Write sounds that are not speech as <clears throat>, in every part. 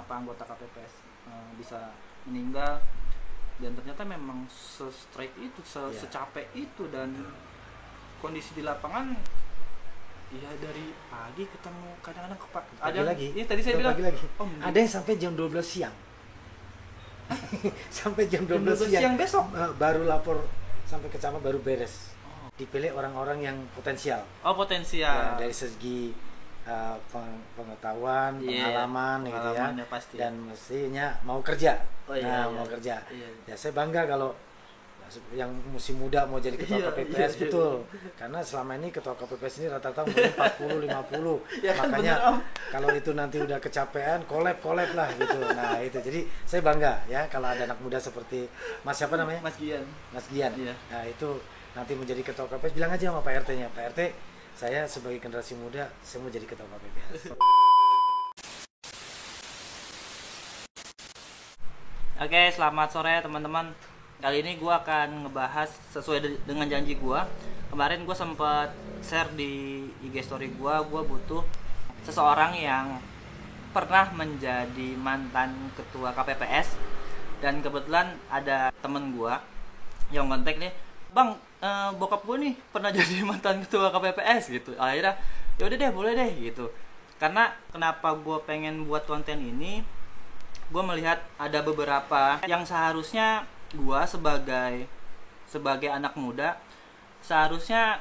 kenapa anggota KPPS eh, bisa meninggal dan ternyata memang se-strike itu se Iya. secapek itu dan kondisi di lapangan ya dari pagi ketemu kadang-kadang ke pa- Pagi ada lagi. ini tadi saya Pagi bilang lagi. "Om, Ada yang sampai jam 12 siang. <laughs> sampai jam 12, jam 12 siang. siang besok Eh, baru lapor sampai ke camat baru beres. oh, Dipilih orang-orang yang potensial. oh potensial Ya, dari segi uh, peng- pengetahuan, Iya, pengalaman gitu ya. pengalamannya pasti. Dan mestinya mau kerja. Oh, iya, nah, iya. mau kerja. Iya. Ya saya bangga kalau yang musim muda mau jadi ketua Iya, KPPS iya, iya. betul. Karena selama ini ketua KPPS ini rata-rata umurnya 40 50. <laughs> Ya kan, Makanya bener, Om. kalau itu nanti udah kecapean, kolab-kolab lah gitu. Nah, itu. Jadi saya bangga ya kalau ada anak muda seperti Mas siapa namanya? Mas Gian Mas Gian. Iya. Nah, itu nanti menjadi ketua KPPS bilang aja sama Pak RT-nya. Pak RT, saya sebagai generasi muda saya mau jadi ketua KPPS. Oke, selamat sore teman-teman. Kali ini gue akan ngebahas sesuai de- dengan janji gue. Kemarin gue sempat share di IG story gue, gue butuh seseorang yang pernah menjadi mantan ketua KPPS dan kebetulan ada temen gue yang kontak nih, bang eh, bokap gue nih pernah <laughs> jadi mantan ketua KPPS gitu. Akhirnya ya udah deh boleh deh gitu. Karena kenapa gue pengen buat konten ini? gue melihat ada beberapa yang seharusnya gue sebagai sebagai anak muda seharusnya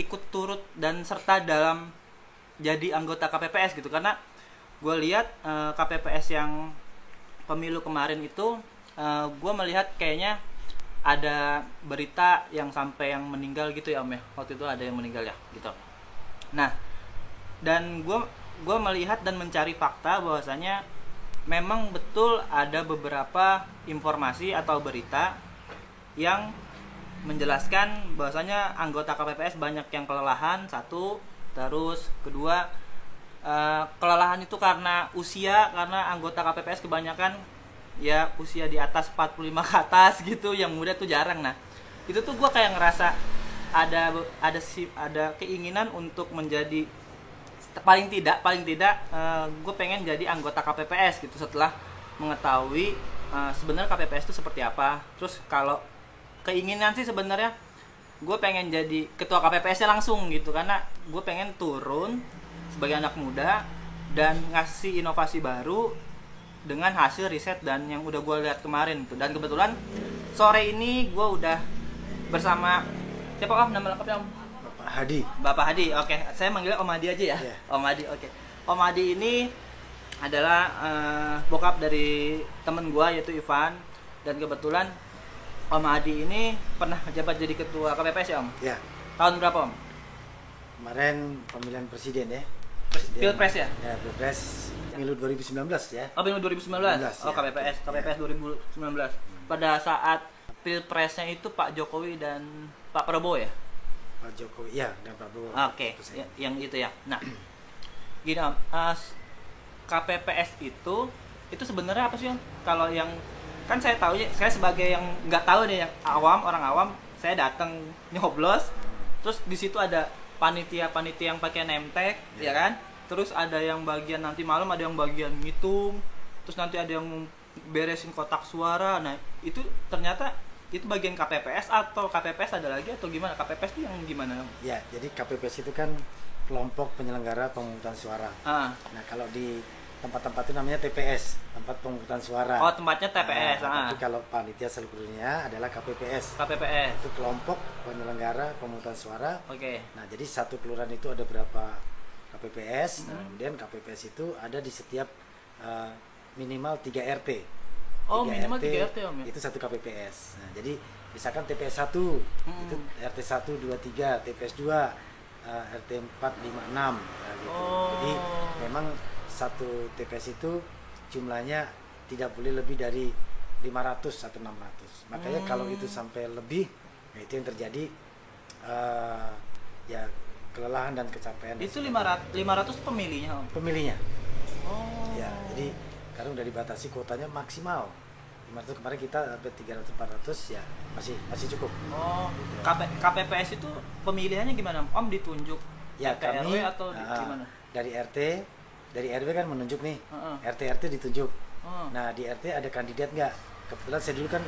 ikut turut dan serta dalam jadi anggota KPPS gitu karena gue lihat eh, KPPS yang pemilu kemarin itu gue melihat kayaknya ada berita yang sampai yang meninggal gitu ya om ya? Waktu itu ada yang meninggal ya gitu. Nah dan gue gue melihat dan mencari fakta bahwasanya memang betul ada beberapa informasi atau berita yang menjelaskan bahwasanya anggota KPPS banyak yang kelelahan satu. Terus kedua eh, kelelahan itu karena usia karena anggota KPPS kebanyakan ya usia di atas 45 ke atas gitu yang muda tuh jarang. Nah itu tuh gue kayak ngerasa ada ada si ada keinginan untuk menjadi paling tidak paling tidak gue pengen jadi anggota KPPS gitu setelah mengetahui eh, sebenarnya KPPS itu seperti apa. Terus kalau keinginan sih sebenarnya gue pengen jadi ketua KPPS-nya langsung gitu karena gue pengen turun sebagai anak muda dan ngasih inovasi baru dengan hasil riset dan yang udah gue lihat kemarin tuh dan kebetulan sore ini gue udah bersama siapa om nama lengkapnya om Bapak Hadi. Bapak Hadi, oke. Saya manggilnya Om Hadi aja ya. Iya. Om Hadi, oke. Om Hadi ini adalah eh, bokap dari temen gua yaitu Ivan dan kebetulan Om Hadi ini pernah jabat jadi ketua KPPS ya Om. Ya, Tahun berapa Om? kemarin pemilihan presiden ya. Pilpres ya? Ya, Pilpres pemilu 2019 ya. Oh, pemilu 2019. 2019, oh, ya. KPPS, KPPS 2019. Pada saat pilpresnya itu Pak Jokowi dan Pak Prabowo ya? Pak Jokowi, ya, dan Pak Prabowo. Oke, Itu ya, yang itu ya. Nah, gini Om, s- KPPS itu itu sebenarnya apa sih Om? Kalau yang kan saya tahu ya, saya sebagai yang nggak tahu nih yang awam orang awam, saya datang nyoblos, terus di situ ada panitia-panitia yang pakai name tag, ya kan? Terus ada yang bagian nanti malam ada yang bagian ngitung, terus nanti ada yang beresin kotak suara. Nah, itu ternyata itu bagian KPPS atau KPPS ada lagi atau gimana? KPPS itu yang gimana? Ya, jadi KPPS itu kan kelompok penyelenggara pemungutan suara. Ah. Nah, kalau di tempat-tempat itu namanya TPS, tempat pemungutan suara. Oh, tempatnya TPS. Nah, ah. Tapi kalau panitia seluruhnya adalah KPPS. KPPS. Itu kelompok penyelenggara pemungutan suara. Oke. Nah, jadi satu kelurahan itu ada berapa KPPS. Nah, Hmm. kemudian KPPS itu ada di setiap eh, minimal 3 RT. Oh, 3 minimal 3 RT, Om, ya? Itu satu KPPS. Nah, jadi misalkan TPS 1 Hmm. itu RT 1 2 3, TPS 2 eh, RT 4 5 6 nah, gitu. Oh. Jadi memang satu TPS itu jumlahnya tidak boleh lebih dari 500 atau 600. Makanya Hmm. kalau itu sampai lebih, nah itu yang terjadi eh, ya kelelahan dan kecapean. Itu 500 500 pemilihnya, Om. pemilihnya. Oh. Ya, jadi karena udah dibatasi kuotanya maksimal. 500 kemarin kita sampai 300 400 ya masih masih cukup. Oh, KP, KPPS itu pemilihannya gimana? Om ditunjuk Ya RT, kami atau di- ah, gimana? dari RT dari RW kan menunjuk nih Heeh. RT RT ditunjuk Oh. nah di RT ada kandidat nggak kebetulan saya dulu kan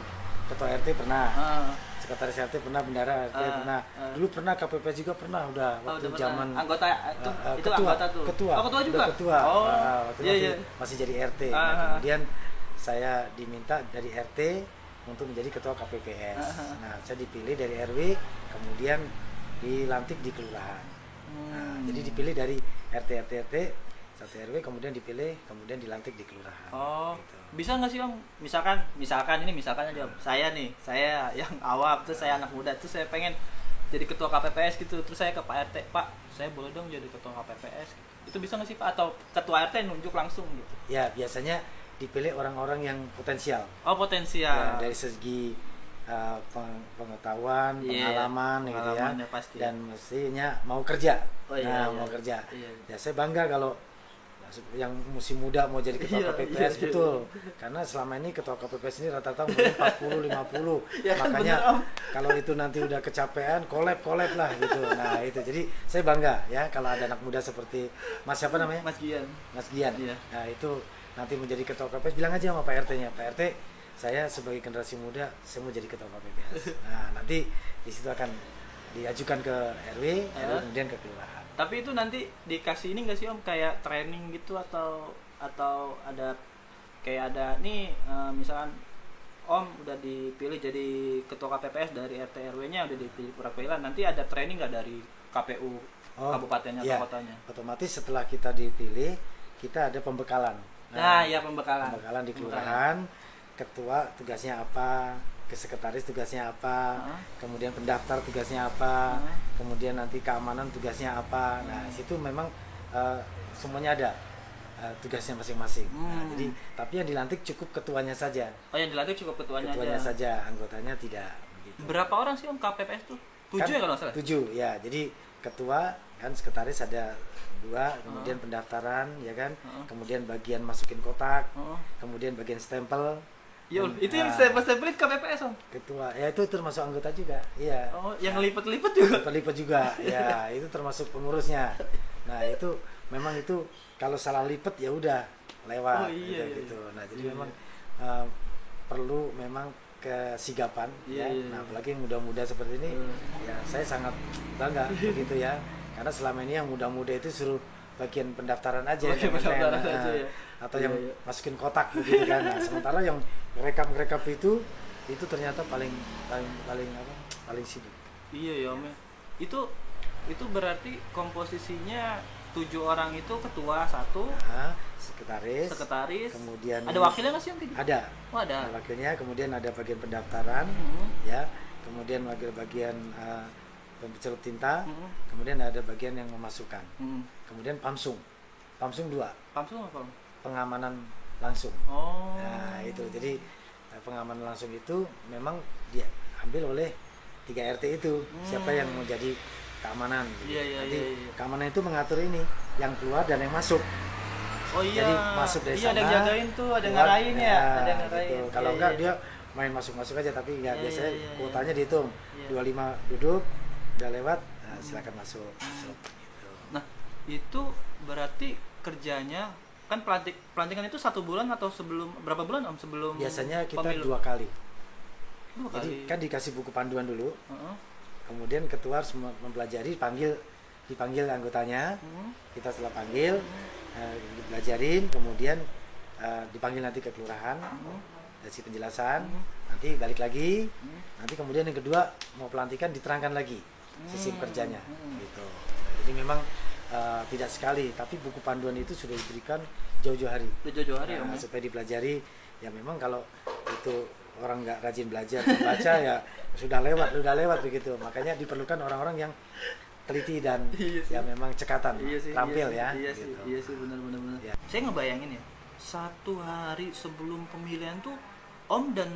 ketua RT pernah Ah. Sekretaris RT pernah bendara RT Ah, pernah ah. dulu pernah KPPS juga pernah udah Oh, waktu udah pernah. zaman anggota itu, Uh, uh, itu ketua, anggota tuh. ketua, Oh, ketua juga. ketua, Oh. Ah, waktu iya masih, iya. masih jadi RT. Ah, Nah, ah. kemudian saya diminta dari RT untuk menjadi ketua KPPS. Ah, ah. Nah, saya dipilih dari RW, kemudian dilantik di kelurahan. Nah, Hmm. jadi dipilih dari RT RT RT satu RW, kemudian dipilih, kemudian dilantik di kelurahan. Oh, Gitu. Bisa nggak sih om? Misalkan, misalkan ini misalkan aja om. saya nih, saya yang awam, terus saya anak muda, terus saya pengen jadi ketua KPPS gitu, terus saya ke Pak RT, Pak, saya boleh dong jadi ketua KPPS. Itu bisa nggak sih Pak? Atau ketua RT nunjuk langsung gitu? Ya, biasanya dipilih orang-orang yang potensial. Oh potensial. Ya, dari segi uh, peng- pengetahuan, Iya, pengalaman gitu ya, pengalamannya pasti. dan mestinya mau kerja. Oh, iya, nah, iya. mau kerja. Iya. Ya saya bangga kalau yang musim muda mau jadi ketua Iya, KPPS iya, iya. betul. Karena selama ini ketua KPPS ini rata-rata umurnya 40 50. <laughs> Ya kan, Makanya bener, Om. kalau itu nanti udah kecapean, kolab kolab lah gitu. Nah, itu. Jadi saya bangga ya kalau ada anak muda seperti Mas siapa namanya? Mas Gian. Mas Gian. Iya. Nah itu nanti menjadi ketua KPPS bilang aja sama Pak RT-nya. Pak RT, saya sebagai generasi muda, saya mau jadi ketua KPPS. Nah nanti di situ akan diajukan ke RW, RW Hah? kemudian ke kelurahan. Tapi itu nanti dikasih ini nggak sih om kayak training gitu atau atau ada kayak ada nih eh, misalkan om udah dipilih jadi ketua KPPS dari RT RW-nya udah dipilih perwakilan nanti ada training nggak dari KPU kabupatennya iya. atau kotanya? Otomatis setelah kita dipilih, kita ada pembekalan. Nah, ya pembekalan. Pembekalan di kelurahan, ketua tugasnya apa, ke sekretaris tugasnya apa, Hah? kemudian pendaftar tugasnya apa, Hah? kemudian nanti keamanan tugasnya apa. Nah, situ memang eh, semuanya ada eh, tugasnya masing-masing. Nah, Hmm. jadi tapi yang dilantik cukup ketuanya saja. Oh yang dilantik cukup ketuanya, ketuanya aja. saja, anggotanya tidak begitu. Berapa orang sih om KPPS tuh? Tujuh Kan ya kalau salah. Tujuh, ya. Jadi ketua kan sekretaris ada dua, kemudian pendaftaran, ya kan, Heeh. kemudian bagian masukin kotak, Oh. kemudian bagian stempel. Yo, Dan, itu yang ah, stempel-stempel itu KPPS om. ketua, ya itu termasuk anggota juga, iya. Oh, yang lipet-lipet juga. Terlipat juga, ya <laughs> itu termasuk pengurusnya. Nah itu memang itu kalau salah lipet ya udah lewat Oh, iya, gitu, iya, gitu. Nah jadi Iya, memang eh, perlu memang kesigapan Iya, ya. iya, Nah iya. apalagi yang muda-muda seperti ini, Hmm. ya saya sangat bangga <laughs> begitu ya. Karena selama ini yang muda-muda itu suruh bagian pendaftaran aja, yang keren. pendaftaran Nah, aja ya. Atau Iya, yang iya. masukin kotak begitu kan. Nah, <laughs> sementara yang rekap-rekap itu itu ternyata paling paling paling apa? Paling sibuk. Iya ya om. ya. Itu itu berarti komposisinya tujuh orang itu ketua satu, Nah, sekretaris, sekretaris, kemudian ada wakilnya nggak sih gitu? ada Oh ada. Ada wakilnya kemudian ada bagian pendaftaran Hmm. ya kemudian bagian bagian uh, pencelup tinta Hmm. kemudian ada bagian yang memasukkan Hmm. kemudian pamsung pamsung dua Pamsung apa? Pengamanan langsung Oh. nah itu jadi uh, pengamanan langsung itu memang diambil oleh tiga RT itu siapa yang mau jadi keamanan Hmm. gitu. Iya, iya, nanti iya, iya. keamanan itu mengatur ini yang keluar dan yang masuk Oh iya. Jadi masuk dari iya, ada yang sana, jagain tuh, ada keluar, ngarahin ya, ada yang gitu. Kalau Iya, enggak iya. dia main masuk-masuk aja tapi nggak Iya, biasanya iya, iya, iya. kuotanya dihitung. Iya. 25 duduk, udah lewat, nah, silakan masuk. Masuk, gitu. Nah, itu berarti kerjanya kan pelantik pelantikan itu satu bulan atau sebelum berapa bulan om sebelum Biasanya kita pemilu? dua kali. Dua Jadi kali. kan dikasih buku panduan dulu, Heeh. kemudian ketua harus mem- mempelajari, panggil dipanggil anggotanya, Hmm. kita setelah panggil, eh, dipelajarin, kemudian eh, dipanggil nanti ke kelurahan, Hmm. kasih penjelasan, Hmm. nanti balik lagi, Hmm. nanti kemudian yang kedua mau pelantikan diterangkan lagi sistem kerjanya Hmm. gitu jadi memang uh, tidak sekali tapi buku panduan itu sudah diberikan jauh-jauh hari, jauh-jauh hari Nah, ya? supaya dipelajari ya memang kalau itu orang nggak rajin belajar membaca ya sudah lewat sudah lewat begitu makanya diperlukan orang-orang yang teliti dan <laughs> Iya sih. ya memang cekatan Iya sih, terampil iya ya sih, Iya sih, gitu. iya sih benar benar benar. Ya. Saya ngebayangin ya, satu hari sebelum pemilihan tuh Om dan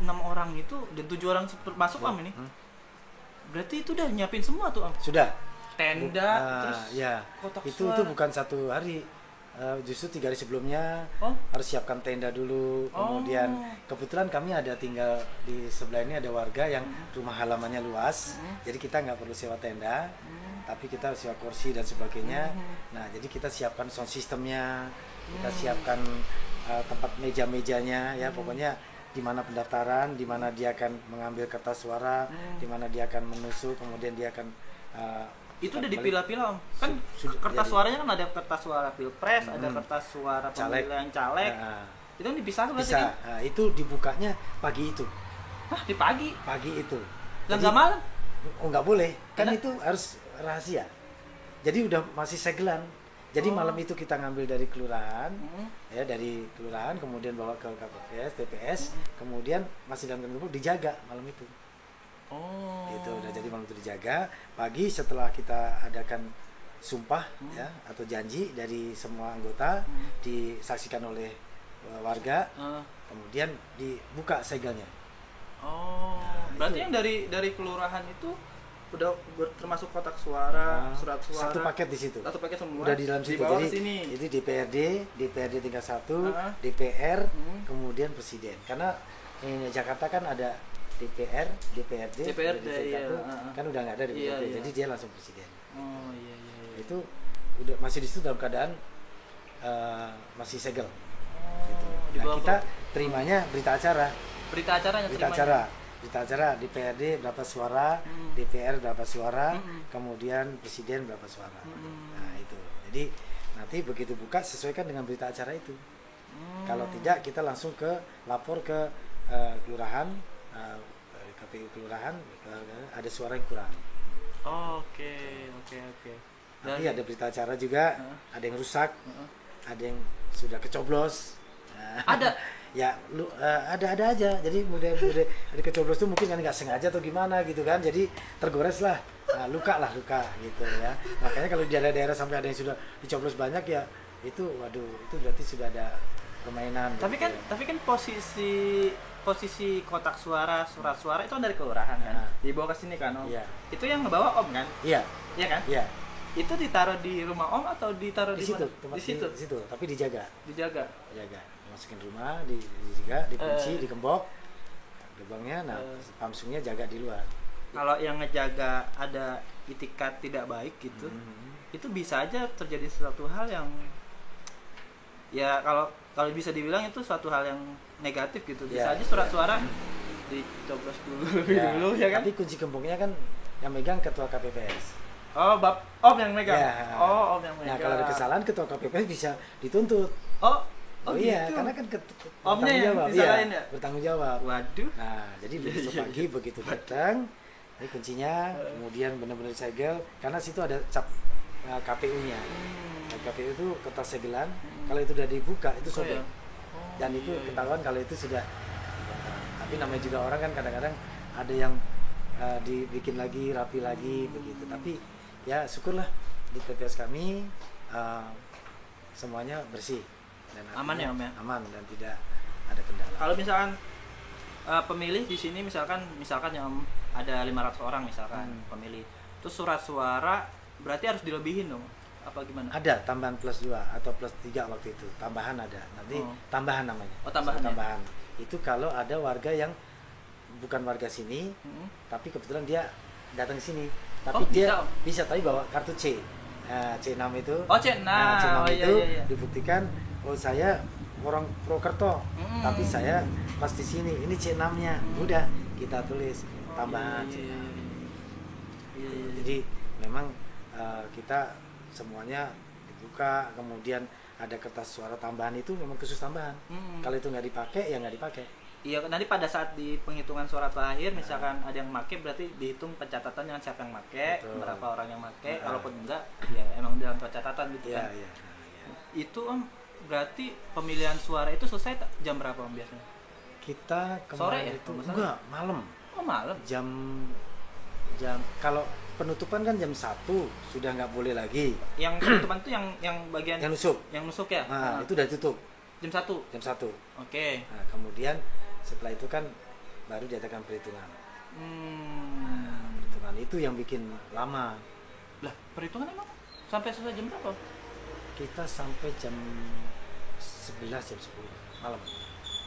enam orang itu dan tujuh orang masuk Om ini. Hmm. Berarti itu udah nyiapin semua tuh Om. sudah Tenda, Ah, terus ya kotak itu suara. itu bukan satu hari Eh, justru tiga hari sebelumnya Oh, harus siapkan tenda dulu kemudian Oh. kebetulan kami ada tinggal di sebelah ini ada warga yang rumah halamannya luas Hmm. jadi kita nggak perlu sewa tenda Hmm. tapi kita siap kursi dan sebagainya. Mhm. Nah, jadi kita siapkan sound systemnya, kita Hmm. siapkan uh, tempat meja-mejanya, ya Hmm. pokoknya di mana pendaftaran, di mana dia akan mengambil kertas suara, Hmm. di mana dia akan menusuk, kemudian dia akan uh, Itu udah dipilah-pilah om. Kan kertas jadi. suaranya kan ada kertas suara pilpres, ada Hmm. kertas suara Caleg. pemilihan caleg. Nah, Itu kan dipisah berarti bisa. kan? Nah, itu dibukanya pagi itu, Hah, di pagi. pagi itu. Dan nggak malam. Oh nggak boleh, kan Karena- itu harus rahasia. Jadi udah masih segelan. Jadi Oh. malam itu kita ngambil dari kelurahan, Hmm. ya dari kelurahan, kemudian bawa ke KPPS, TPS, kemudian masih dalam gembok dijaga malam itu. Oh. Itu udah jadi malam itu dijaga. Pagi setelah kita adakan sumpah Hmm. ya atau janji dari semua anggota Hmm. disaksikan oleh uh, warga, Eh, kemudian dibuka segelnya. oh. Nah, berarti itu. yang dari dari kelurahan itu udah termasuk kotak suara, Nah, surat suara. Satu paket di situ. Satu paket semua. udah di dalam situ jadi sini. itu DPRD DPRD tingkat satu Heeh. DPR Hmm. kemudian presiden karena ini Jakarta kan ada DPR DPRD DPRD, iya, satu, heeh. kan udah nggak ada DPRD Iya, iya. jadi dia langsung presiden Oh iya iya. iya. itu udah masih di situ dalam keadaan eh, masih segel gitu. Oh, nah dibawa kita terimanya berita acara berita acaranya berita terimanya. acara berita acara DPRD berapa suara Hmm. DPR berapa suara Hmm. kemudian presiden berapa suara Hmm. nah itu jadi nanti begitu buka sesuaikan dengan berita acara itu Hmm. kalau tidak kita langsung ke lapor ke eh, kelurahan eh, KPU kelurahan eh, ada suara yang kurang Oke oke oke. nanti ada berita acara juga Heeh. ada yang rusak Heeh. ada yang sudah kecoblos Nah, Ada. <laughs> ya lu eh, ada ada aja jadi mudah mudah ada kecoblos tuh mungkin kan nggak sengaja atau gimana gitu kan jadi tergores lah nah, luka lah luka gitu ya makanya kalau di daerah-daerah sampai ada yang sudah dicoblos banyak ya itu waduh itu berarti sudah ada permainan Tapi gitu kan ya. tapi kan posisi posisi kotak suara surat suara itu kan dari kelurahan kan. Nah. Dibawa ke sini kan om. Iya. Itu yang ngebawa om kan? iya Iya kan? iya Itu ditaruh di rumah om atau ditaruh di di, situ Di situ. di situ tapi dijaga Dijaga. dijaga masukin rumah di dijaga dikunci Eh. dikembok gerbangnya nah Eh. pamsungnya jaga di luar Kalau yang ngejaga ada itikat tidak baik gitu, Hmm. itu bisa aja terjadi suatu hal yang ya kalau kalau bisa dibilang itu suatu hal yang negatif gitu. Bisa Ya, aja surat ya. suara dicoblos dulu lebih <laughs> Ya, dulu ya kan? tapi kunci gemboknya kan yang megang ketua KPPS Oh, bab om yang megang. Ya. Oh, om yang megang. Nah kalau ada kesalahan ketua KPPS bisa dituntut. Oh, Oh, oh, iya, gitu. karena kan ket, Omnya bertanggung yang jawab. disalahin iya, ya? bertanggung jawab. Waduh. Nah jadi Iya, besok iya, pagi begitu datang, ini kuncinya, kemudian benar-benar segel, karena situ ada cap uh, KPU-nya. Hmm. KPU itu kertas segelan, kalau itu udah dibuka itu Oh, sobek. iya. Dan itu ketahuan kalau itu sudah. Tapi namanya juga orang kan kadang-kadang ada yang uh, dibikin lagi, rapi lagi begitu. Tapi ya syukurlah di TPS kami uh, semuanya bersih dan Aman ya, Om, ya? Aman dan tidak ada kendala. Kalau misalkan eh, pemilih di sini misalkan misalkan yang ada 500 orang misalkan Hmm. pemilih. Terus surat suara berarti harus dilebihin dong. Apa gimana? ada tambahan plus 2 atau plus 3 waktu itu tambahan ada nanti Oh. tambahan namanya Oh, tambahan Soal ya? tambahan itu kalau ada warga yang bukan warga sini Hmm. tapi kebetulan dia datang ke sini tapi Oh, dia bisa, bisa tapi bawa kartu C nah, C6 itu Oh, C6. Nah, C6 Oh, iya, itu iya, iya. dibuktikan oh saya orang Prokerto Mm. tapi saya pas di sini ini C6 nya udah kita tulis tambahan Iya, C6 iya, iya. Iya, iya, iya. jadi memang uh, kita semuanya dibuka kemudian ada kertas suara tambahan itu memang khusus tambahan Hmm. kalau itu nggak dipakai ya nggak dipakai Iya, nanti pada saat di penghitungan suara terakhir, misalkan ada yang make, berarti dihitung pencatatan dengan siapa yang make, Betul. berapa orang yang make, Nah. kalaupun enggak, ya emang dalam pencatatan gitu Iya kan. iya nah, iya. Itu om, berarti pemilihan suara itu selesai jam berapa om biasanya? kita Sore kemarin ya, itu enggak malam Oh malam. jam jam kalau penutupan kan jam satu sudah nggak boleh lagi Yang penutupan itu yang yang bagian yang nusuk yang nusuk ya? nah, Ah, itu udah tutup jam satu. jam satu Oke. nah, kemudian setelah itu kan baru diadakan perhitungan Hmm. nah, perhitungan itu yang bikin lama Lah, perhitungan emang sampai selesai jam berapa? kita sampai jam 11 jam 10 malam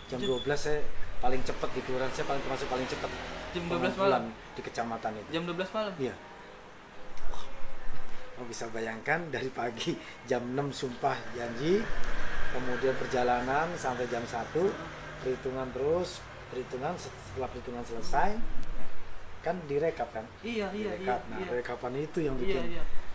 jam Jam- 12 saya paling cepat di kelurahan saya paling termasuk paling cepat Jam 12 pengumpulan malam. di kecamatan itu Jam 12 malam. iya Oh, bisa bayangkan dari pagi jam 6 sumpah janji, kemudian perjalanan sampai jam 1, perhitungan terus, perhitungan setelah perhitungan selesai kan direkap kan? iya iya iya. Nah, iya. rekapan itu yang iya bikin iya uh,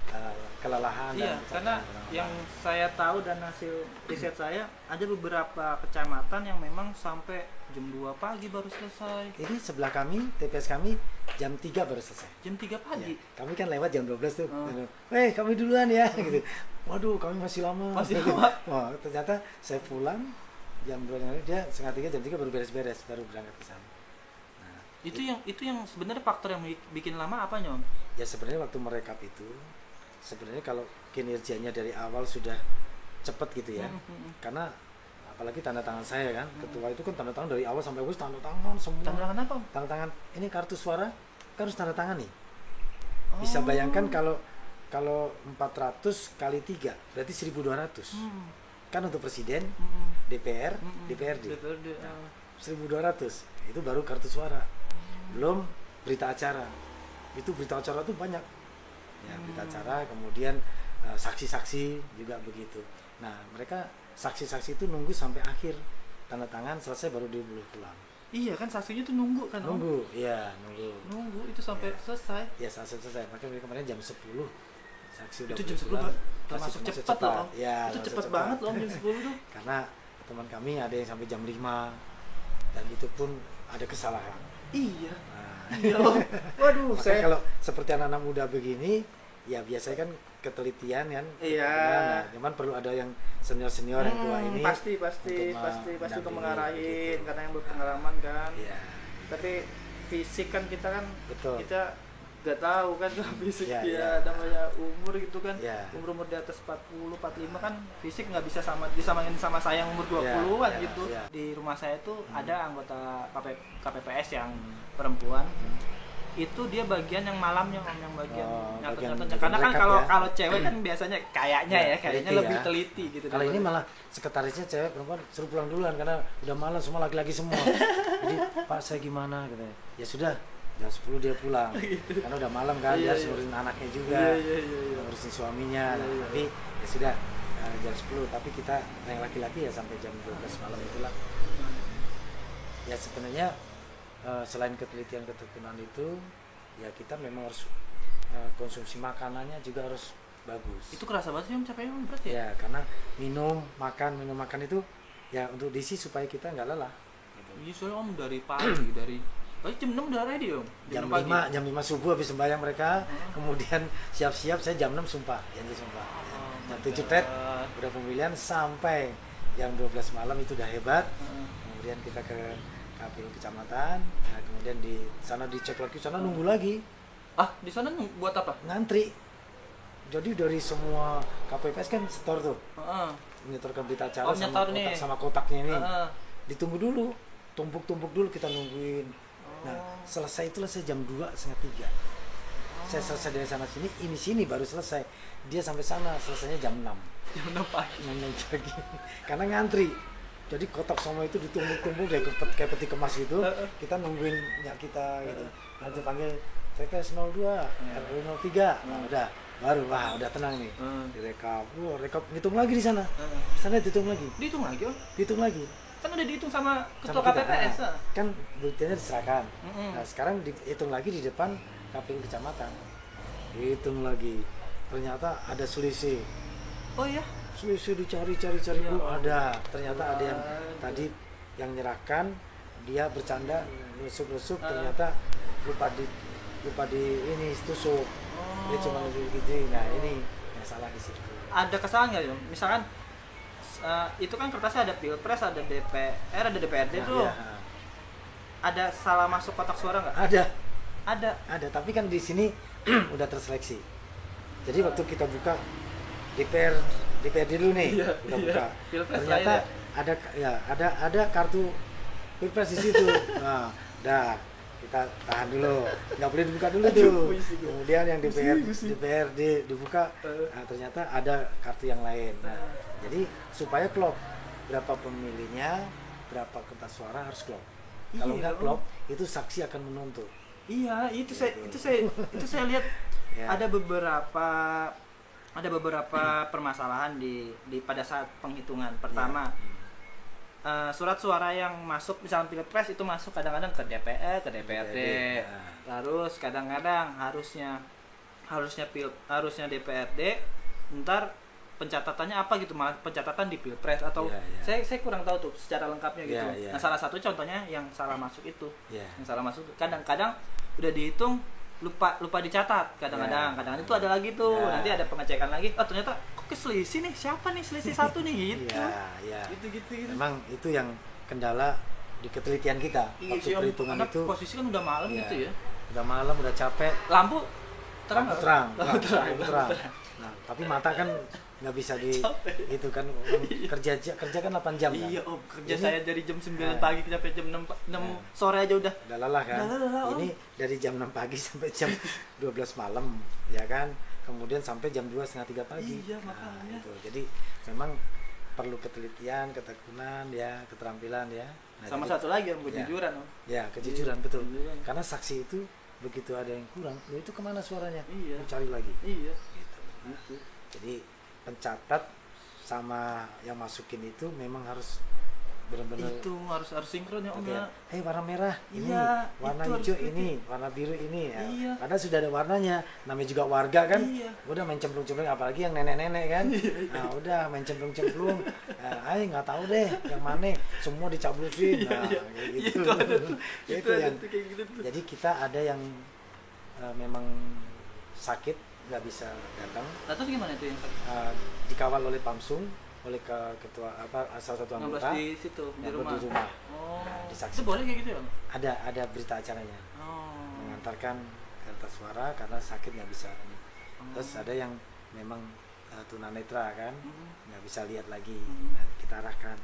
kelelahan Iya, dan karena kelelahan. yang saya tahu dan hasil riset saya ada beberapa kecamatan yang memang sampai jam 2 pagi baru selesai. ini sebelah kami, TPS kami jam 3 baru selesai. Jam 3 pagi. Ya, kami kan lewat jam 12 tuh. Oh. Eh, kami duluan ya <laughs> gitu. Waduh, kami masih lama. Masih lama. Wah, ternyata saya pulang jam 2 yang lalu, dia setengah tiga jam 3 baru beres-beres baru berangkat ke sana. Nah, Itu yang itu yang sebenarnya faktor yang bi- bikin lama apa nyom? ya sebenarnya waktu merekap itu sebenarnya kalau kinerjanya dari awal sudah cepat gitu ya. Hmm, hmm, hmm. Karena apalagi tanda tangan saya kan, ketua itu kan tanda tangan dari awal sampai habis tanda tangan semua. Tanda tangan apa? Tanda tangan ini kartu suara kan harus tanda tangan nih bisa Oh. bayangkan kalau kalau 400 kali 3 berarti 1200 Hmm, kan untuk presiden hmm, DPR hmm, hmm. DPRD DPRD, ah. 1200 itu baru kartu suara belum berita acara itu berita acara tuh banyak ya berita acara kemudian eh, saksi-saksi juga begitu nah mereka saksi-saksi itu nunggu sampai akhir tanda tangan selesai baru dia boleh pulang Iya kan saksinya tuh nunggu kan nunggu iya nunggu Nunggu itu sampai Iya. selesai. ya selesai selesai makanya mereka kemarin jam 10 saksi udah itu jam 10 pulang. Pak. Masih- termasuk masih cepat loh ya itu termasuk cepat banget loh Om, jam <laughs> 10 tuh. karena teman kami ada yang sampai jam 5 dan itu pun ada kesalahan Iya. nah. <laughs> Waduh, makanya saya kalau seperti anak-anak muda begini ya biasanya kan ketelitian kan Iya. nah, cuman perlu ada yang senior senior yang tua Hmm, ini pasti pasti untuk pasti pasti mendampingi mengarahin gitu. karena yang berpengalaman kan Iya, tapi fisik kan kita kan betul kita nggak tahu kan <laughs> fisik Iya, dia iya. namanya umur gitu kan Iya. umur umur di atas 40 45 kan fisik nggak bisa sama disamain sama saya yang umur 20-an Iya, gitu iya. di rumah saya tuh Hmm. ada anggota KP, KPPS yang Hmm. perempuan itu dia bagian yang malamnya om yang bagian Oh, nyatet karena kan kalau ya. kalau cewek kan biasanya kayaknya Ya, ya kayaknya teliti lebih ya. teliti gitu Kalau ini daripada- malah sekretarisnya cewek perempuan suruh pulang duluan karena udah malam semua laki-laki semua. <laughs> Jadi Pak saya gimana gitu. Ya sudah jam 10 dia pulang. <laughs> Karena udah malam kan dia Iya, harus iya. ngurusin anaknya juga. Iya, iya, iya, iya. Ngurusin suaminya. Nah, Iya, iya. Tapi ya sudah eh, jam 10 tapi kita yang laki-laki ya sampai jam 12 malam itulah. Ya sebenarnya eh, selain ketelitian ketekunan itu ya kita memang harus eh, konsumsi makanannya juga harus bagus. itu kerasa banget sih om capeknya om berat ya Ya, karena minum, makan, minum makan itu ya untuk diisi supaya kita nggak lelah. Gitu. Iya soalnya om dari pagi dari Pasti jam 6 udah ready om Jam 6 pagi. 5, jam 5 subuh habis sembahyang mereka, Hmm. kemudian siap-siap saya jam 6 sumpah, janji sumpah. Oh Jam my 7 tet, udah pemilihan sampai jam 12 malam itu udah hebat. Heeh. Kemudian kita ke KPU kecamatan, nah, kemudian di sana dicek lagi, sana nunggu lagi, Ah, di sana buat apa? ngantri. Jadi dari semua KPPS kan store tuh, Heeh. menyetorkan berita acara Oh, sama kotak, nih. sama kotaknya ini. Heeh. ditunggu dulu tumpuk-tumpuk dulu kita nungguin nah Oh. selesai itulah saya jam 2 setengah tiga. Saya selesai dari sana sini ini sini baru selesai. Dia sampai sana selesainya jam 6 Jam 6 pagi. 6 pagi. <laughs> Karena ngantri. Jadi kotak semua itu ditumpuk-tumpuk kayak, kayak peti kemas gitu. Kita nungguin nyak kita gitu. Nanti panggil TPS 02 RW 03 nah, udah. Baru wah udah tenang nih. Direkap. Wah rekap. Hitung lagi di sana. Di sana dihitung lagi. Dihitung lagi om. hitung lagi Kan udah dihitung sama ketua sama. KPPS. Nah, ah. kan buktinya diserahkan Mm-mm. nah sekarang dihitung lagi di depan KPU kecamatan dihitung lagi ternyata ada selisih Oh iya. selisih dicari cari cari Ya Allah. ada ternyata ada yang tadi yang nyerahkan dia bercanda nusuk nusuk Ah. ternyata lupa di lupa di ini tusuk dia cuma Oh. lebih gitu nah ini yang salah di situ Ada kesalahan nggak om? Misalkan eh, itu kan kertasnya ada pilpres, ada DPR, ada DPRD Nah, tuh. ya, Ada salah masuk kotak suara nggak? ada Ada. ada tapi kan di sini <clears throat> udah terseleksi jadi waktu kita buka DPR DPRD dulu nih Iya, kita iya. buka Pilpres ternyata ada ya ada ada kartu pilpres di situ <laughs> nah dah kita tahan dulu nggak boleh dibuka dulu tuh kemudian yang DPR. DPRD dibuka Eh. nah, ternyata ada kartu yang lain nah, Eh. jadi supaya klop berapa pemilihnya berapa kertas suara harus klop kalau Iya, nggak Om. klop itu saksi akan menuntut Iya, itu saya Gitu. itu saya itu saya lihat <laughs> Ya. ada beberapa ada beberapa permasalahan di di pada saat penghitungan pertama Iya. Eh, surat suara yang masuk misalnya pilpres itu masuk kadang-kadang ke DPR ke DPRD nah. terus kadang-kadang harusnya harusnya pil harusnya DPRD ntar pencatatannya apa gitu malah pencatatan di pilpres atau Iya, iya. saya saya kurang tahu tuh secara lengkapnya gitu Iya, iya. nah salah satu contohnya yang salah masuk itu Iya. yang salah masuk kadang-kadang udah dihitung lupa lupa dicatat kadang-kadang Ya. kadang-kadang itu ada lagi tuh Ya. nanti ada pengecekan lagi oh ternyata kok keselisih nih siapa nih selisih satu nih <laughs> gitu Iya, iya. gitu gitu gitu Memang itu yang kendala di ketelitian kita. Iya Waktu sih, perhitungan itu posisi kan udah malam Iya. gitu ya udah malam, udah capek, lampu terang lampu nggak? terang, lampu terang, lampu terang. Nah, tapi mata kan nggak bisa di itu kan <laughs> kerja kerja kan 8 jam kan. iya om kerja Ini- saya dari jam 9 Nah. pagi sampai jam 6, 6 Nah. sore aja udah Udah lelah kan. Udah lelah. Ini dari jam 6 pagi <laughs> sampai jam 12 malam, ya kan. Kemudian sampai jam 2 setengah tiga pagi. Iya, Nah, makanya. itu. Jadi memang perlu ketelitian, ketekunan, ya, keterampilan ya. Nah, sama jadi- satu lagi om Ya. kejujuran om Ya, kejujuran Iya, betul. kejujuran. Karena saksi itu begitu ada yang kurang, lo itu ke mana suaranya? Iya. Lu cari lagi. iya Gitu. gitu Jadi pencatat sama yang masukin itu memang harus benar-benar itu harus harus sinkron ya om Oke, ya eh warna merah ini, Iya, warna hijau ini, warna biru ini. Ya. Iya. Karena sudah ada warnanya. Namanya juga warga kan. Iya. Udah main cemplung-cemplung apalagi yang nenek-nenek kan. Nah, udah main cemplung-cemplung. Nah, ay nggak tahu deh yang mana. Semua dicablusin. Nah, kayak gitu. itu ada tuh Ya, <laughs> itu itu ada yang tuh kayak gitu tuh jadi kita ada yang eh, memang sakit nggak bisa datang Nah, terus gimana itu yang eh, dikawal oleh Pamsung oleh ke ketua apa salah satu 16 anggota di situ di rumah. di rumah. Oh. Nah, disaksikan. Itu boleh kayak gitu ya? Ada ada berita acaranya Oh. mengantarkan kertas suara karena sakit nggak bisa ini. Oh. terus ada yang memang uh, tunanetra kan Mhm. nggak bisa lihat lagi Mhm. nah, kita arahkan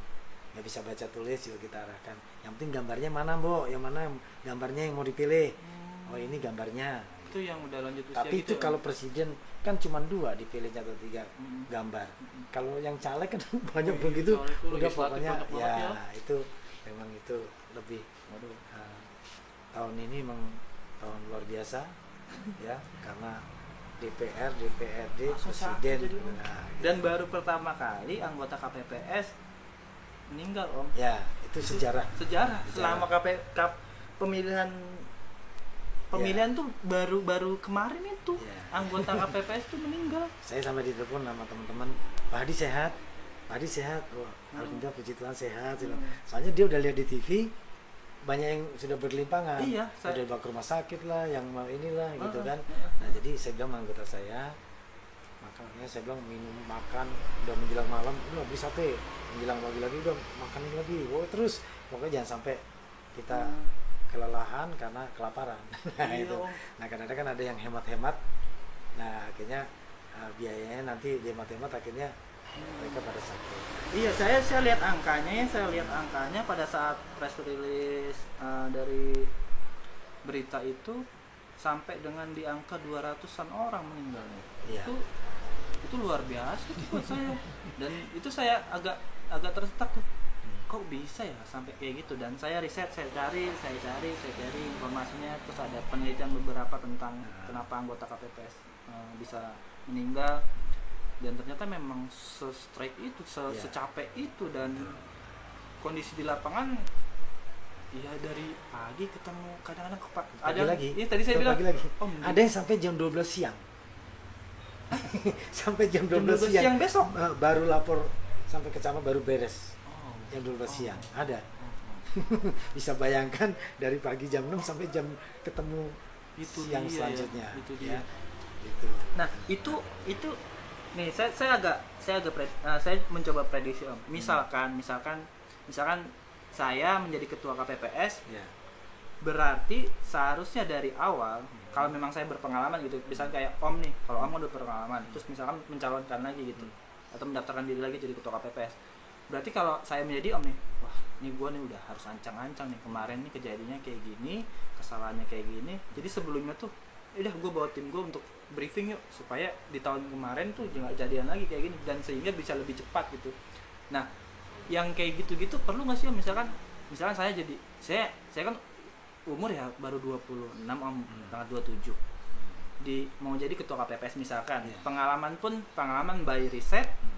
nggak bisa baca tulis juga kita arahkan yang penting gambarnya mana mbok yang mana gambarnya yang mau dipilih Hmm. oh ini gambarnya Itu yang udah lanjut usia tapi gitu itu ya, kalau presiden kan cuma dua dipilihnya atau tiga Mhm. gambar Mhm. kalau yang caleg kan <laughs> banyak Iya, begitu itu udah pokoknya ya, ya. itu memang itu lebih Waduh. uh, tahun ini memang tahun luar biasa <laughs> ya karena DPR DPRD Langsung sakit presiden nah, Dan baru pertama kali anggota KPPS meninggal om. ya itu sejarah Sejarah. Sejarah. Selama KP, pemilihan pemilihan tuh baru-baru kemarin itu Ya. anggota <laughs> KPPS tuh meninggal. saya sampai ditelepon sama teman-teman Pak Hadi sehat Pak Hadi sehat Wah, Hmm. alhamdulillah puji Tuhan sehat Hmm. soalnya dia udah lihat di TV banyak yang sudah bergelimpangan Iya, saya- udah dibawa ke rumah sakit lah yang mau inilah gitu Heeh, kan nah jadi saya bilang sama anggota saya makanya saya bilang minum makan udah menjelang malam udah beli sate menjelang pagi lagi udah makan ini lagi wow terus pokoknya jangan sampai kita Hmm. Kelelahan karena kelaparan <laughs> nah Iya, itu nah kadang-kadang kan ada yang hemat-hemat nah akhirnya uh, biayanya nanti dihemat-hemat akhirnya mereka pada sakit Iya, saya saya lihat angkanya ya, saya lihat angkanya pada saat press release uh, dari berita itu sampai dengan di angka 200-an orang meninggalnya. Iya. Itu itu luar biasa tuh buat saya. Dan itu saya agak agak tersetak tuh. Kok bisa ya sampai kayak gitu? Dan saya riset, saya cari, saya cari, saya cari informasinya. Terus ada penelitian beberapa tentang kenapa anggota KPPS uh, bisa meninggal. Dan ternyata memang se-strike itu, se Iya. secapek itu. Dan kondisi di lapangan ya dari pagi ketemu kadang-kadang ke pagi ada lagi. Iya tadi saya bilang pagi lagi om ada yang sampai jam 12 siang. <laughs> Sampai jam 12, jam 12 siang, siang besok? Eh, baru lapor sampai kecamatan baru beres 12 Oh. siang. Ada. <laughs> Bisa bayangkan dari pagi jam 6 sampai jam ketemu itu siang dia ya, selanjutnya. Itu ya. dia. Gitu. Nah itu itu nih saya saya agak saya agak pred- eh, saya mencoba prediksi om. Misalkan misalkan misalkan saya menjadi ketua KPPS ya. berarti seharusnya dari awal kalau memang saya berpengalaman gitu misalnya kayak om nih kalau om udah berpengalaman terus misalkan mencalonkan lagi gitu atau mendaftarkan diri lagi jadi ketua KPPS berarti kalau saya menjadi om nih wah ini gua nih udah harus ancang-ancang nih kemarin nih kejadiannya kayak gini kesalahannya kayak gini jadi sebelumnya tuh udah gue bawa tim gue untuk briefing yuk supaya di tahun kemarin tuh jangan jadian lagi kayak gini dan sehingga bisa lebih cepat gitu nah yang kayak gitu-gitu perlu nggak sih om misalkan misalkan saya jadi saya saya kan umur ya baru 26 om Hmm. tanggal 27 di mau jadi ketua KPPS misalkan Iya. pengalaman pun pengalaman by riset Hmm.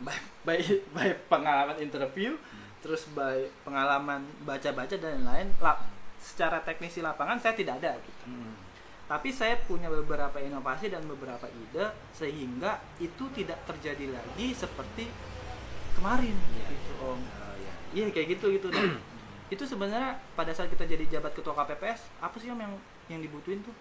By by, by pengalaman interview terus by pengalaman baca-baca dan lain-lain La- secara teknisi lapangan saya tidak ada gitu Hmm. tapi saya punya beberapa inovasi dan beberapa ide sehingga itu tidak terjadi lagi seperti kemarin Iya. gitu om Oh, iya. iya kayak gitu gitu Dan <clears throat> itu sebenarnya pada saat kita jadi jabat ketua KPPS apa sih om yang yang dibutuhin tuh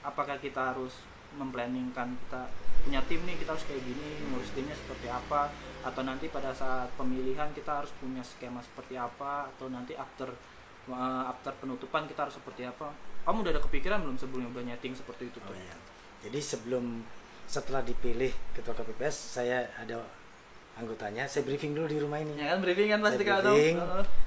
apakah kita harus memplanningkan kita punya tim nih kita harus kayak gini ngurus timnya seperti apa atau nanti pada saat pemilihan kita harus punya skema seperti apa atau nanti after uh, after penutupan kita harus seperti apa kamu udah ada kepikiran belum sebelumnya udah nyeting seperti itu Oh tuh iya. Jadi sebelum setelah dipilih ketua KPPS, saya ada anggotanya. Saya briefing dulu di rumah ini. ya kan briefing kan pasti kalau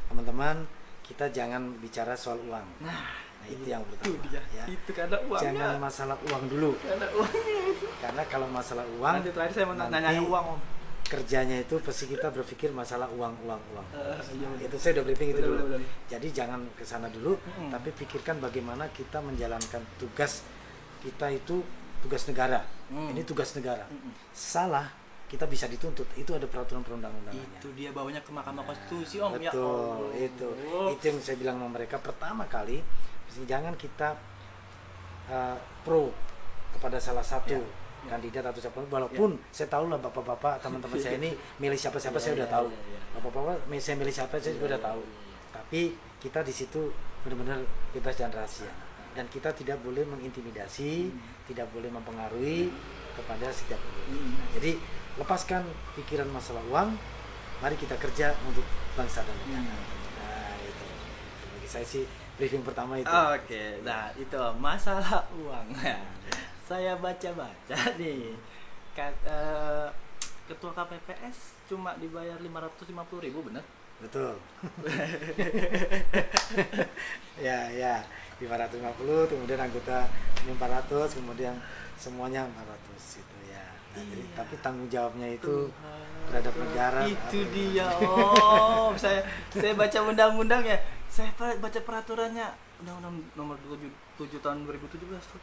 teman-teman, kita jangan bicara soal uang. nah Nah, itu yang itu pertama. dia ya. itu karena uangnya Jangan masalah uang dulu. karena uangnya Karena kalau masalah uang, nanti terakhir saya mau nanya uang om kerjanya itu pasti kita berpikir masalah uang, uang, uang. Eh, iya, betul. itu saya udah briefing itu dulu. Jadi jangan ke sana dulu, Mm-mm. tapi pikirkan bagaimana kita menjalankan tugas kita itu tugas negara. Mm. Ini tugas negara. Mm-mm. Salah, kita bisa dituntut. Itu ada peraturan perundang-undangannya. itu dia bawanya ke Mahkamah Konstitusi om ya Betul, Allah. itu. Itu yang saya bilang sama mereka pertama kali, jangan kita uh, pro kepada salah satu Ya, ya. kandidat atau siapa walaupun saya tahu lah bapak-bapak teman-teman saya ini <laughs> milih siapa-siapa Ya, saya udah ya, tahu. ya, ya. bapak-bapak saya milih siapa saya juga udah tahu. tapi kita di situ benar-benar bebas dan rahasia. Dan kita tidak boleh mengintimidasi Hmm. tidak boleh mempengaruhi kepada setiap pemilih Hmm. Nah, jadi lepaskan pikiran masalah uang mari kita kerja untuk bangsa dan negara. Hmm. nah itu. Bagi saya sih briefing pertama itu Oke, nah itu masalah uang. <laughs> Saya baca-baca <laughs> nih, eh, ketua KPPS cuma dibayar 550.000 ribu bener? betul <laughs> ya ya 550 kemudian anggota 400 kemudian semuanya 400 itu ya nah, jadi Iya. tapi tanggung jawabnya itu Tuhan. terhadap negara Itu apa- dia om. saya saya baca undang-undang ya. Saya baca peraturannya. Undang-undang nomor 7, 7 tahun 2017 tuh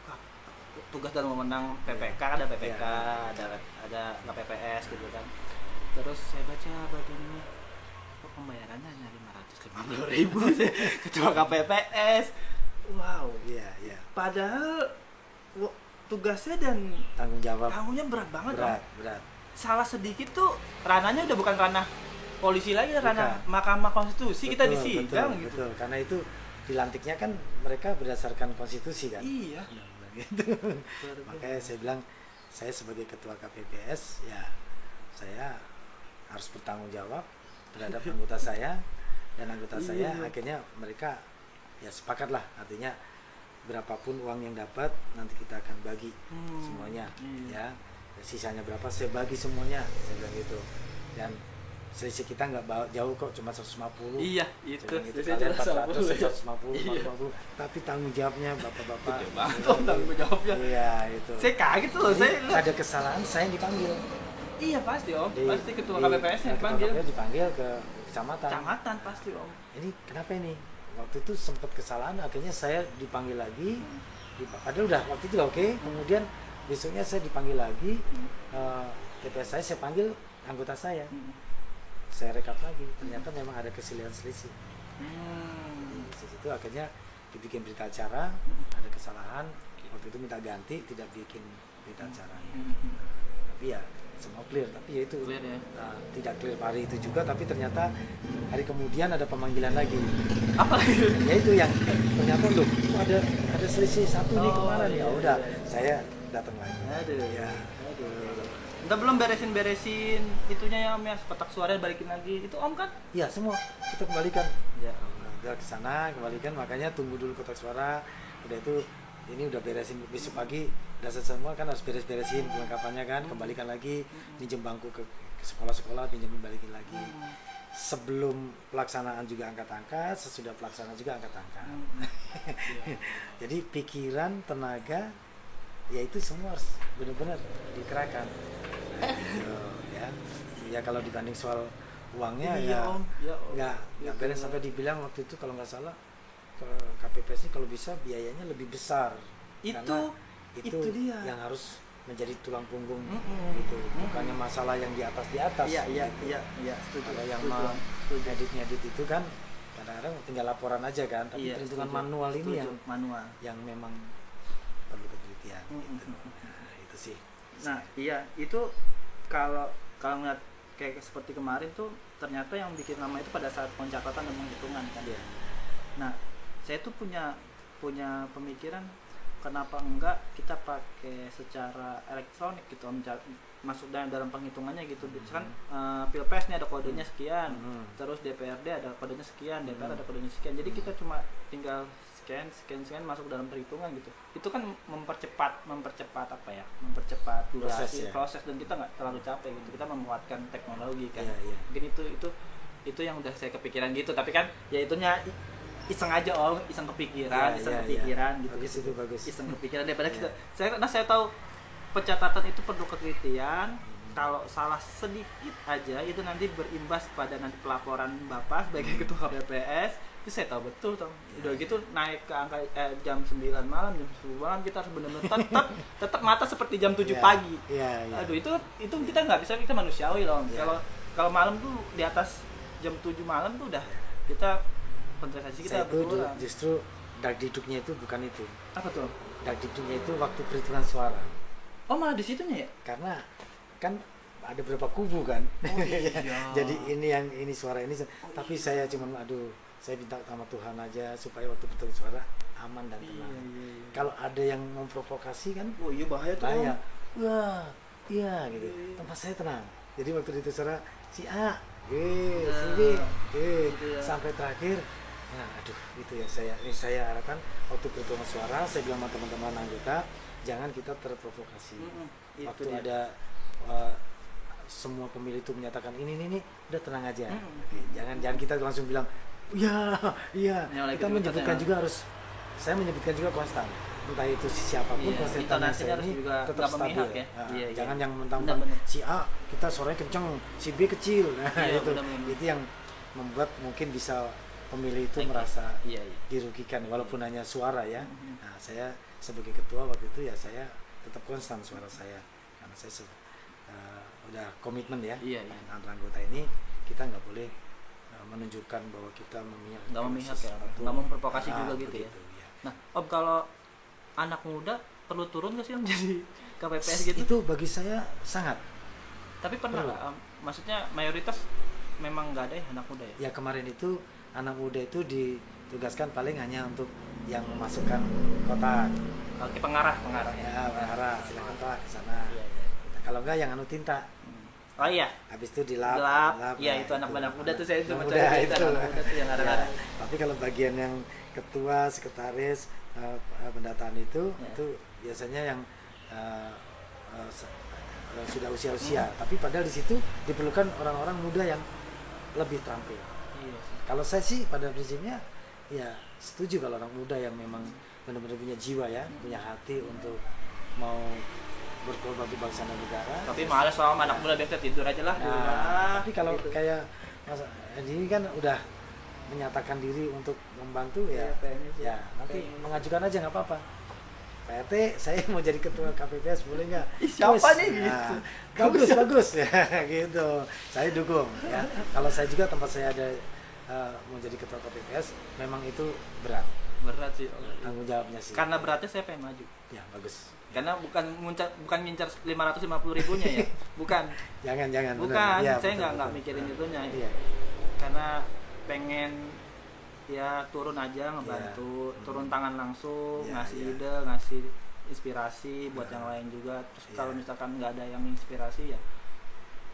tugas dan wewenang PPK ada PPK Iya. ada ada KPPS gitu kan. Terus saya baca bagian ini kok pembayarannya hanya 550 ribu? <laughs> Sih ketua KPPS wow. Iya iya. Padahal tugasnya dan tanggung jawab. tanggungannya berat banget berat berat. Salah sedikit tuh ranahnya udah bukan ranah polisi lagi ranah Bukan. Mahkamah Konstitusi kita Betul, disidang betul, gitu. betul. karena itu dilantiknya kan mereka berdasarkan konstitusi kan Iya. <laughs> gitu makanya saya bilang saya sebagai ketua KPPS ya saya harus bertanggung jawab terhadap <laughs> anggota saya dan anggota saya Iya. akhirnya mereka ya sepakat lah artinya berapapun uang yang dapat nanti kita akan bagi Hmm, semuanya iya. ya sisanya berapa saya bagi semuanya saya bilang gitu dan selisih kita nggak bawa- jauh kok cuma 150 Iya, itu. Bilang gitu, Saya kalian jelas 400 sama. 150 Iya. 150 tapi tanggung jawabnya bapak-bapak om tanggung jawabnya. iya itu Saya kaget loh, Jadi, saya ada kesalahan saya dipanggil Iya pasti om, Di- pasti ketua di- KPPS yang ketua dipanggil. KPPS dipanggil ke kecamatan Kecamatan pasti om. ini kenapa ini waktu itu sempat kesalahan akhirnya saya dipanggil lagi padahal udah waktu itu udah oke kemudian besoknya saya dipanggil lagi eh, TPS saya saya panggil anggota saya Hmm. Saya rekap lagi ternyata memang ada kesalahan selisih Hmm. di situ akhirnya dibikin berita acara ada kesalahan waktu itu minta ganti tidak bikin berita acara Hmm. tapi ya semua clear tapi ya itu Clear ya. nah, tidak clear hari itu juga tapi ternyata hari kemudian ada pemanggilan lagi Apa ya itu yang ternyata loh ada ada selisih satu nih Oh, kemarin iya, ya udah iya. saya datang lagi Aduh. ya Aduh. Kita belum beresin-beresin itunya ya om ya, kotak suara balikin lagi. Itu om kan? ya semua. Kita kembalikan. Ya. Udah ke sana kembalikan. Makanya tunggu dulu kotak suara. Udah itu ini udah beresin. Besok pagi udah selesai semua kan harus beres-beresin kelengkapannya kan? Kembalikan lagi pinjem bangku ke, ke sekolah-sekolah pinjemin balikin lagi. Sebelum pelaksanaan juga angkat-angkat sesudah pelaksanaan juga angkat-angkat. <laughs> Jadi pikiran tenaga ya itu semua harus benar-benar dikerahkan Nah, <laughs> gitu, ya ya kalau dibanding soal uangnya Iya, ya Om. Ya, Om. nggak nggak Gitu. beres sampai dibilang waktu itu kalau nggak salah ke KPPS kalau bisa biayanya lebih besar Itu Karena itu, Itu dia. yang harus menjadi tulang punggung Mm-mm. gitu bukannya masalah yang di atas di atas iya iya gitu. iya iya setuju kalau yang mau edit ngedit itu kan kadang-kadang tinggal laporan aja kan tapi Iya, perhitungan setuju, manual ini setuju, yang manual yang memang Mm-mm. gitu nah, itu sih Nah, iya, itu kalau kalau ngeliat kayak seperti kemarin tuh ternyata yang bikin lama itu pada saat pencatatan dan penghitungan kan. Iya. Nah, saya tuh punya punya pemikiran kenapa enggak kita pakai secara elektronik gitu masuk dalam dalam penghitungannya gitu. Kan eh, Pilpres nih ada kodenya sekian, Hmm. terus DPRD ada kodenya sekian, DPR Hmm. ada kodenya sekian. Jadi kita cuma tinggal scan, scan, scan masuk dalam perhitungan gitu. Itu kan mempercepat, mempercepat apa ya? Mempercepat Proses, durasi, ya. proses dan kita nggak terlalu capek gitu. Kita memuatkan teknologi kan. Iya, iya. Mungkin itu itu itu yang udah saya kepikiran gitu. Tapi kan ya itunya iseng aja om, iseng kepikiran, Iya, iseng iya, kepikiran iya. gitu. bagus itu bagus Iseng kepikiran daripada Iya. kita. Saya karena saya tahu pencatatan itu perlu ketelitian. Hmm. Kalau salah sedikit aja itu nanti berimbas pada nanti pelaporan bapak sebagai Hmm. ketua KPPS itu saya tahu betul. Iya, Udah gitu naik ke angka eh, jam 9 malam, jam 10 malam kita harus benar-benar tetap tetap mata seperti jam 7 Iya, pagi. iya iya Aduh itu itu kita nggak bisa kita manusiawi loh. Iya. Kalau kalau malam tuh di atas jam 7 malam tuh udah kita konsentrasi kita saya itu justru dak diduknya itu bukan itu Apa tuh? dak diduknya itu waktu perhitungan suara Oh malah di situnya ya? karena kan ada beberapa kubu kan Oh, iya. <laughs> jadi ini yang ini suara ini tapi saya cuma aduh saya minta sama Tuhan aja supaya waktu perhitungan suara aman dan Iya, tenang iya, iya. kalau ada yang memprovokasi kan Oh iya bahaya tuh. bahaya wah iya gitu Iya. tempat saya tenang jadi waktu itu suara si A si B Nah, eh gitu ya. sampai terakhir nah aduh itu yang saya ini saya harapkan waktu perhitungan suara saya bilang sama teman-teman anggota jangan kita terprovokasi Mm-mm, itu waktu dia. ada uh, semua pemilih itu menyatakan ini ini ini udah tenang aja Mm. Oke, jangan jangan kita langsung bilang ya iya Nyalain kita menyebutkan ya. juga harus saya menyebutkan juga konstan entah itu si siapa pun Iya, harus ini juga tetap stabil memihak ya. Nah, Iya, iya. jangan yang mentang Benar-benar. si A kita suaranya kenceng si B kecil nah Iya, itu benar-benar. itu yang membuat mungkin bisa pemilih itu Oke. merasa Iya iya. dirugikan walaupun hanya suara ya. Mhm. Nah, saya sebagai ketua waktu itu ya saya tetap konstan suara saya karena saya se- eh, udah komitmen ya Iya, iya. antar anggota ini kita nggak boleh eh, menunjukkan bahwa kita memihak Nggak memihak ya, nggak memprovokasi Ah, juga gitu ya. begitu, ya. Nah, Om kalau anak muda perlu turun gak sih Om <laughs> jadi KPPS gitu? Itu bagi saya sangat. Tapi pernah nggak? Om? Maksudnya mayoritas memang nggak ada ya anak muda ya? Ya kemarin itu anak muda itu ditugaskan paling hanya untuk yang memasukkan kotak. Oke pengarah pengarah ya. Ya, mengarah silakan ke sana. Iya, iya. Kalau enggak yang anu tinta. Hmm. Oh iya. Habis itu dilap. Gelap. Iya nah, itu anak-anak muda tuh saya cuma muda itu anak muda tuh yang Ya, ada-ada. Tapi kalau bagian yang ketua, sekretaris, eh, eh, pendataan itu Ya. itu biasanya yang eh, sudah usia-usia. Hmm. Tapi padahal di situ diperlukan orang-orang muda yang lebih terampil. Iya sih. Kalau saya sih pada prinsipnya ya setuju kalau orang muda yang memang benar-benar punya jiwa ya, punya hati untuk mau berkorban bagi bangsa dan negara. Tapi males soal anak muda biasa tidur aja lah. Nah, tapi kalau Gitu. kayak Mas ini kan udah menyatakan diri untuk membantu ya, sih. ya nanti Pengen. mengajukan aja nggak apa-apa. Pak RT, saya <laughs> mau jadi ketua KPPS boleh nggak? Siapa Wes. nih? Nah, Gitu. bagus, bagus ya, <laughs> gitu. Saya dukung ya. Kalau saya juga tempat saya ada eh, mau jadi ketua KPPS, memang itu berat berat sih. Om. tanggung jawabnya sih. Karena beratnya saya pengen maju. ya bagus. Karena bukan muncar, bukan ngincar 550 ribunya ya. <laughs> Bukan. Jangan jangan. Bukan. Iya, saya betul, nggak nggak mikirin itunya. Iya. Karena pengen ya turun aja ngebantu, Iya. turun tangan langsung, Iya, ngasih iya. ide, ngasih inspirasi buat Iya. yang lain juga. Terus Iya. kalau misalkan nggak ada yang inspirasi ya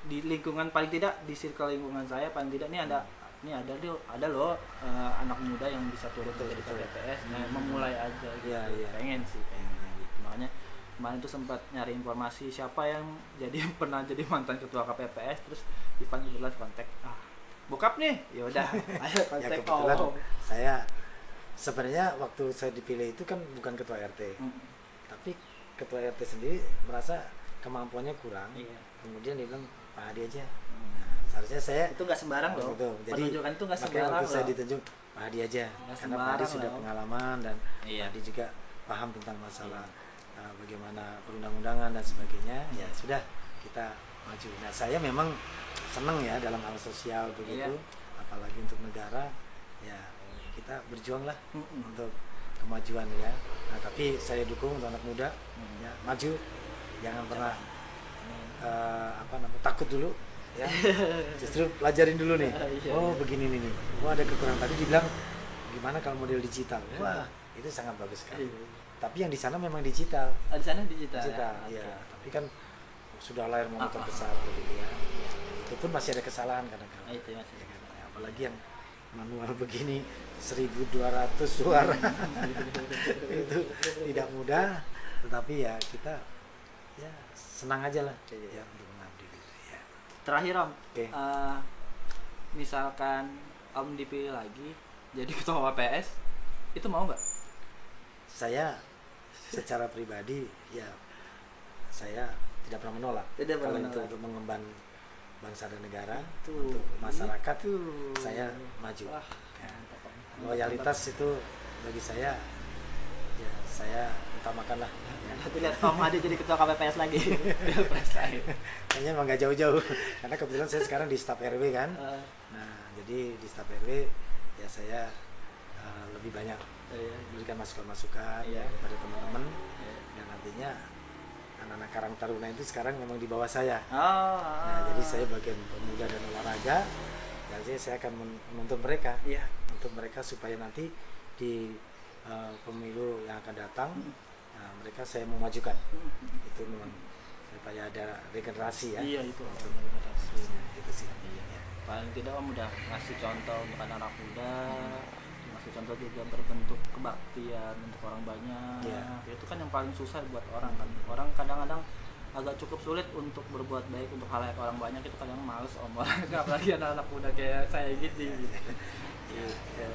di lingkungan paling tidak di circle lingkungan saya paling tidak nih ada ini ada loh ada loh eh, anak muda yang bisa turun Betul, jadi. KPPS nah, memulai aja gitu Iya, iya. pengen sih pengen kemarin tuh sempat nyari informasi siapa yang jadi <laughs> pernah jadi mantan ketua KPPS terus Ivan kebetulan kontak ah bokap nih. Ya udah <laughs> ayo ya kontak kebetulan oh saya sebenarnya waktu saya dipilih itu kan bukan ketua RT Hmm, tapi ketua RT sendiri merasa kemampuannya kurang. Iya. Kemudian dia bilang Pak Hadi aja. Hmm. nah, seharusnya saya itu nggak sembarang loh. gitu. jadi penunjukan itu nggak sembarang waktu saya loh. ditunjuk Pak Hadi aja. Nggak karena Pak Hadi sudah loh. pengalaman dan Iya. Pak Hadi juga paham tentang masalah uh, bagaimana perundang-undangan dan sebagainya ya sudah kita maju nah saya memang seneng ya dalam hal sosial begitu Iya. apalagi untuk negara ya kita berjuang lah Mm-mm. untuk kemajuan ya nah tapi saya dukung untuk anak muda Mm. ya maju jangan pernah eh, apa namanya takut dulu ya <laughs> justru pelajarin dulu nih Iya, oh iya. begini nih nih oh ada kekurangan tadi dibilang gimana kalau model digital wah itu sangat bagus sekali Iya. Tapi yang di sana memang digital Ah, di sana digital. digital ya? ya Oke. tapi kan sudah layar monitor Ah, ah, besar begitu ya itu pun masih ada kesalahan Ah, kadang-kadang itu masih. Ya kan? apalagi yang manual begini 1200 suara <laughs> itu tidak mudah tetapi ya kita ya senang aja lah Iya. ya untuk mengabdi gitu ya Terakhir Om, Oke. eh, misalkan Om dipilih lagi jadi <laughs> ketua KPS, itu mau nggak? saya secara pribadi ya saya tidak pernah menolak Tidak pernah menolak. untuk mengemban bangsa dan negara Itu, untuk masyarakat itu. saya maju Wah, Ya. mantap, loyalitas itu bagi saya ya saya utamakan lah ya. Nanti lihat Om Adi jadi ketua KPPS lagi. <laughs> Pilpres lagi. kayaknya emang gak jauh-jauh karena kebetulan saya sekarang di staf RW kan Eh, nah jadi di staf RW ya saya uh, lebih banyak iya. memberikan masukan-masukan Iya. ya, kepada teman-teman Iya. dan nantinya anak-anak Karang Taruna itu sekarang memang di bawah saya Oh, nah jadi saya bagian pemuda dan olahraga jadi saya akan men- menuntut mereka Iya. untuk mereka supaya nanti di uh, pemilu yang akan datang Hmm. nah, mereka saya memajukan itu memang supaya ada regenerasi ya Iya itu. Untuk- Om. itu sih Iya. Ya. Paling tidak Om udah ngasih contoh untuk anak-anak muda, ngasih contoh juga berbentuk kebaktian untuk orang banyak. Iya. Itu kan yang paling susah buat orang kan. Orang kadang-kadang agak cukup sulit untuk berbuat baik untuk hal orang banyak itu kadang males om <laughs> apalagi anak-anak muda kayak saya gitu gitu. Gitu.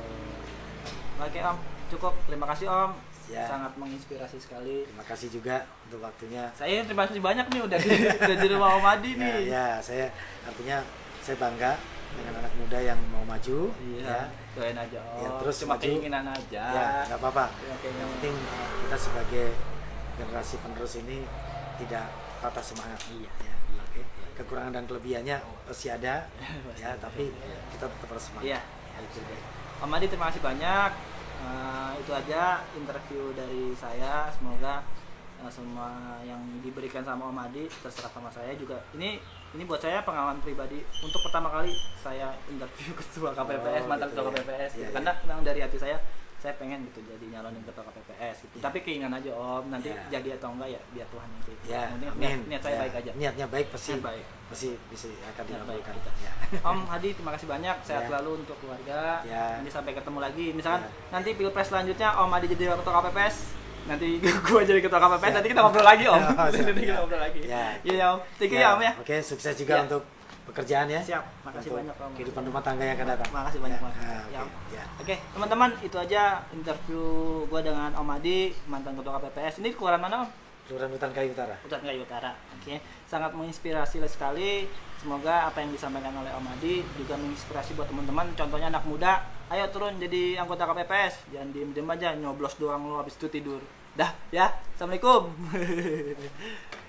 Oke om, cukup. Terima kasih om. Ya. Sangat menginspirasi sekali. terima kasih juga untuk waktunya Saya terima kasih banyak nih udah di, <laughs> udah di rumah Om Adi ya, nih. ya saya artinya saya bangga dengan anak muda yang mau maju Iya, ya doain aja om. Ya, terus Cuma maju. keinginan aja. ya nggak apa-apa Ya, keinginan. yang penting kita sebagai generasi penerus ini tidak patah semangat Iya. ya oke kekurangan dan kelebihannya pasti ada <laughs> ya tapi kita tetap harus semangat Iya. Itu deh. Om Adi terima kasih banyak. Eh, itu aja interview dari saya. Semoga eh, semua yang diberikan sama Om Adi terserah sama saya juga. Ini ini buat saya pengalaman pribadi. Untuk pertama kali saya interview <laughs> ketua KPPS, Oh, mantan gitu ketua ya. KPPS. Iya, Karena memang dari hati saya saya pengen gitu jadi nyalonin ketua KPPS gitu. Iya. Tapi keinginan aja Om, nanti Iya. jadi atau enggak ya biar Tuhan yang tahu. ya niat, niat saya Ya, baik aja. niatnya baik pasti Niat baik. pasti bisa akan baik dikabulkan ya <laughs> Om Hadi terima kasih banyak sehat Ya. selalu untuk keluarga Ya. ini sampai ketemu lagi misalkan Ya. nanti pilpres selanjutnya Om Hadi jadi ketua KPPS nanti <laughs> gua jadi ketua KPPS Ya. nanti kita ngobrol lagi Om Oh, <laughs> siap. nanti kita Ya. ngobrol lagi Ya. iya ya Om thank you ya Om ya oke sukses juga Ya. untuk pekerjaan ya siap makasih untuk banyak Om kehidupan rumah tangga yang akan datang makasih banyak ya. Om Ah, Ya, oke Om. ya. Oke, teman-teman, itu aja interview gua dengan Om Adi, mantan ketua KPPS. Ini keluaran mana, Om? Kelurahan Hutan Kayu Utara Hutan Kayu Utara. Oke, sangat menginspirasi sekali. Semoga apa yang disampaikan oleh Om Adi juga menginspirasi buat teman-teman. Contohnya anak muda, ayo turun jadi anggota KPPS. Jangan diem-diem aja nyoblos doang lo habis itu tidur. Dah, ya. Assalamualaikum. <laughs>